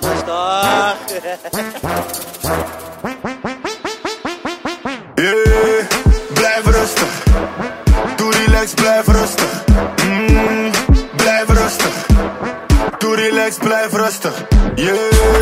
Gostou? relax, blijf rustig. Mm, blijf rustig. Doe relax, blijf rustig. Yeah.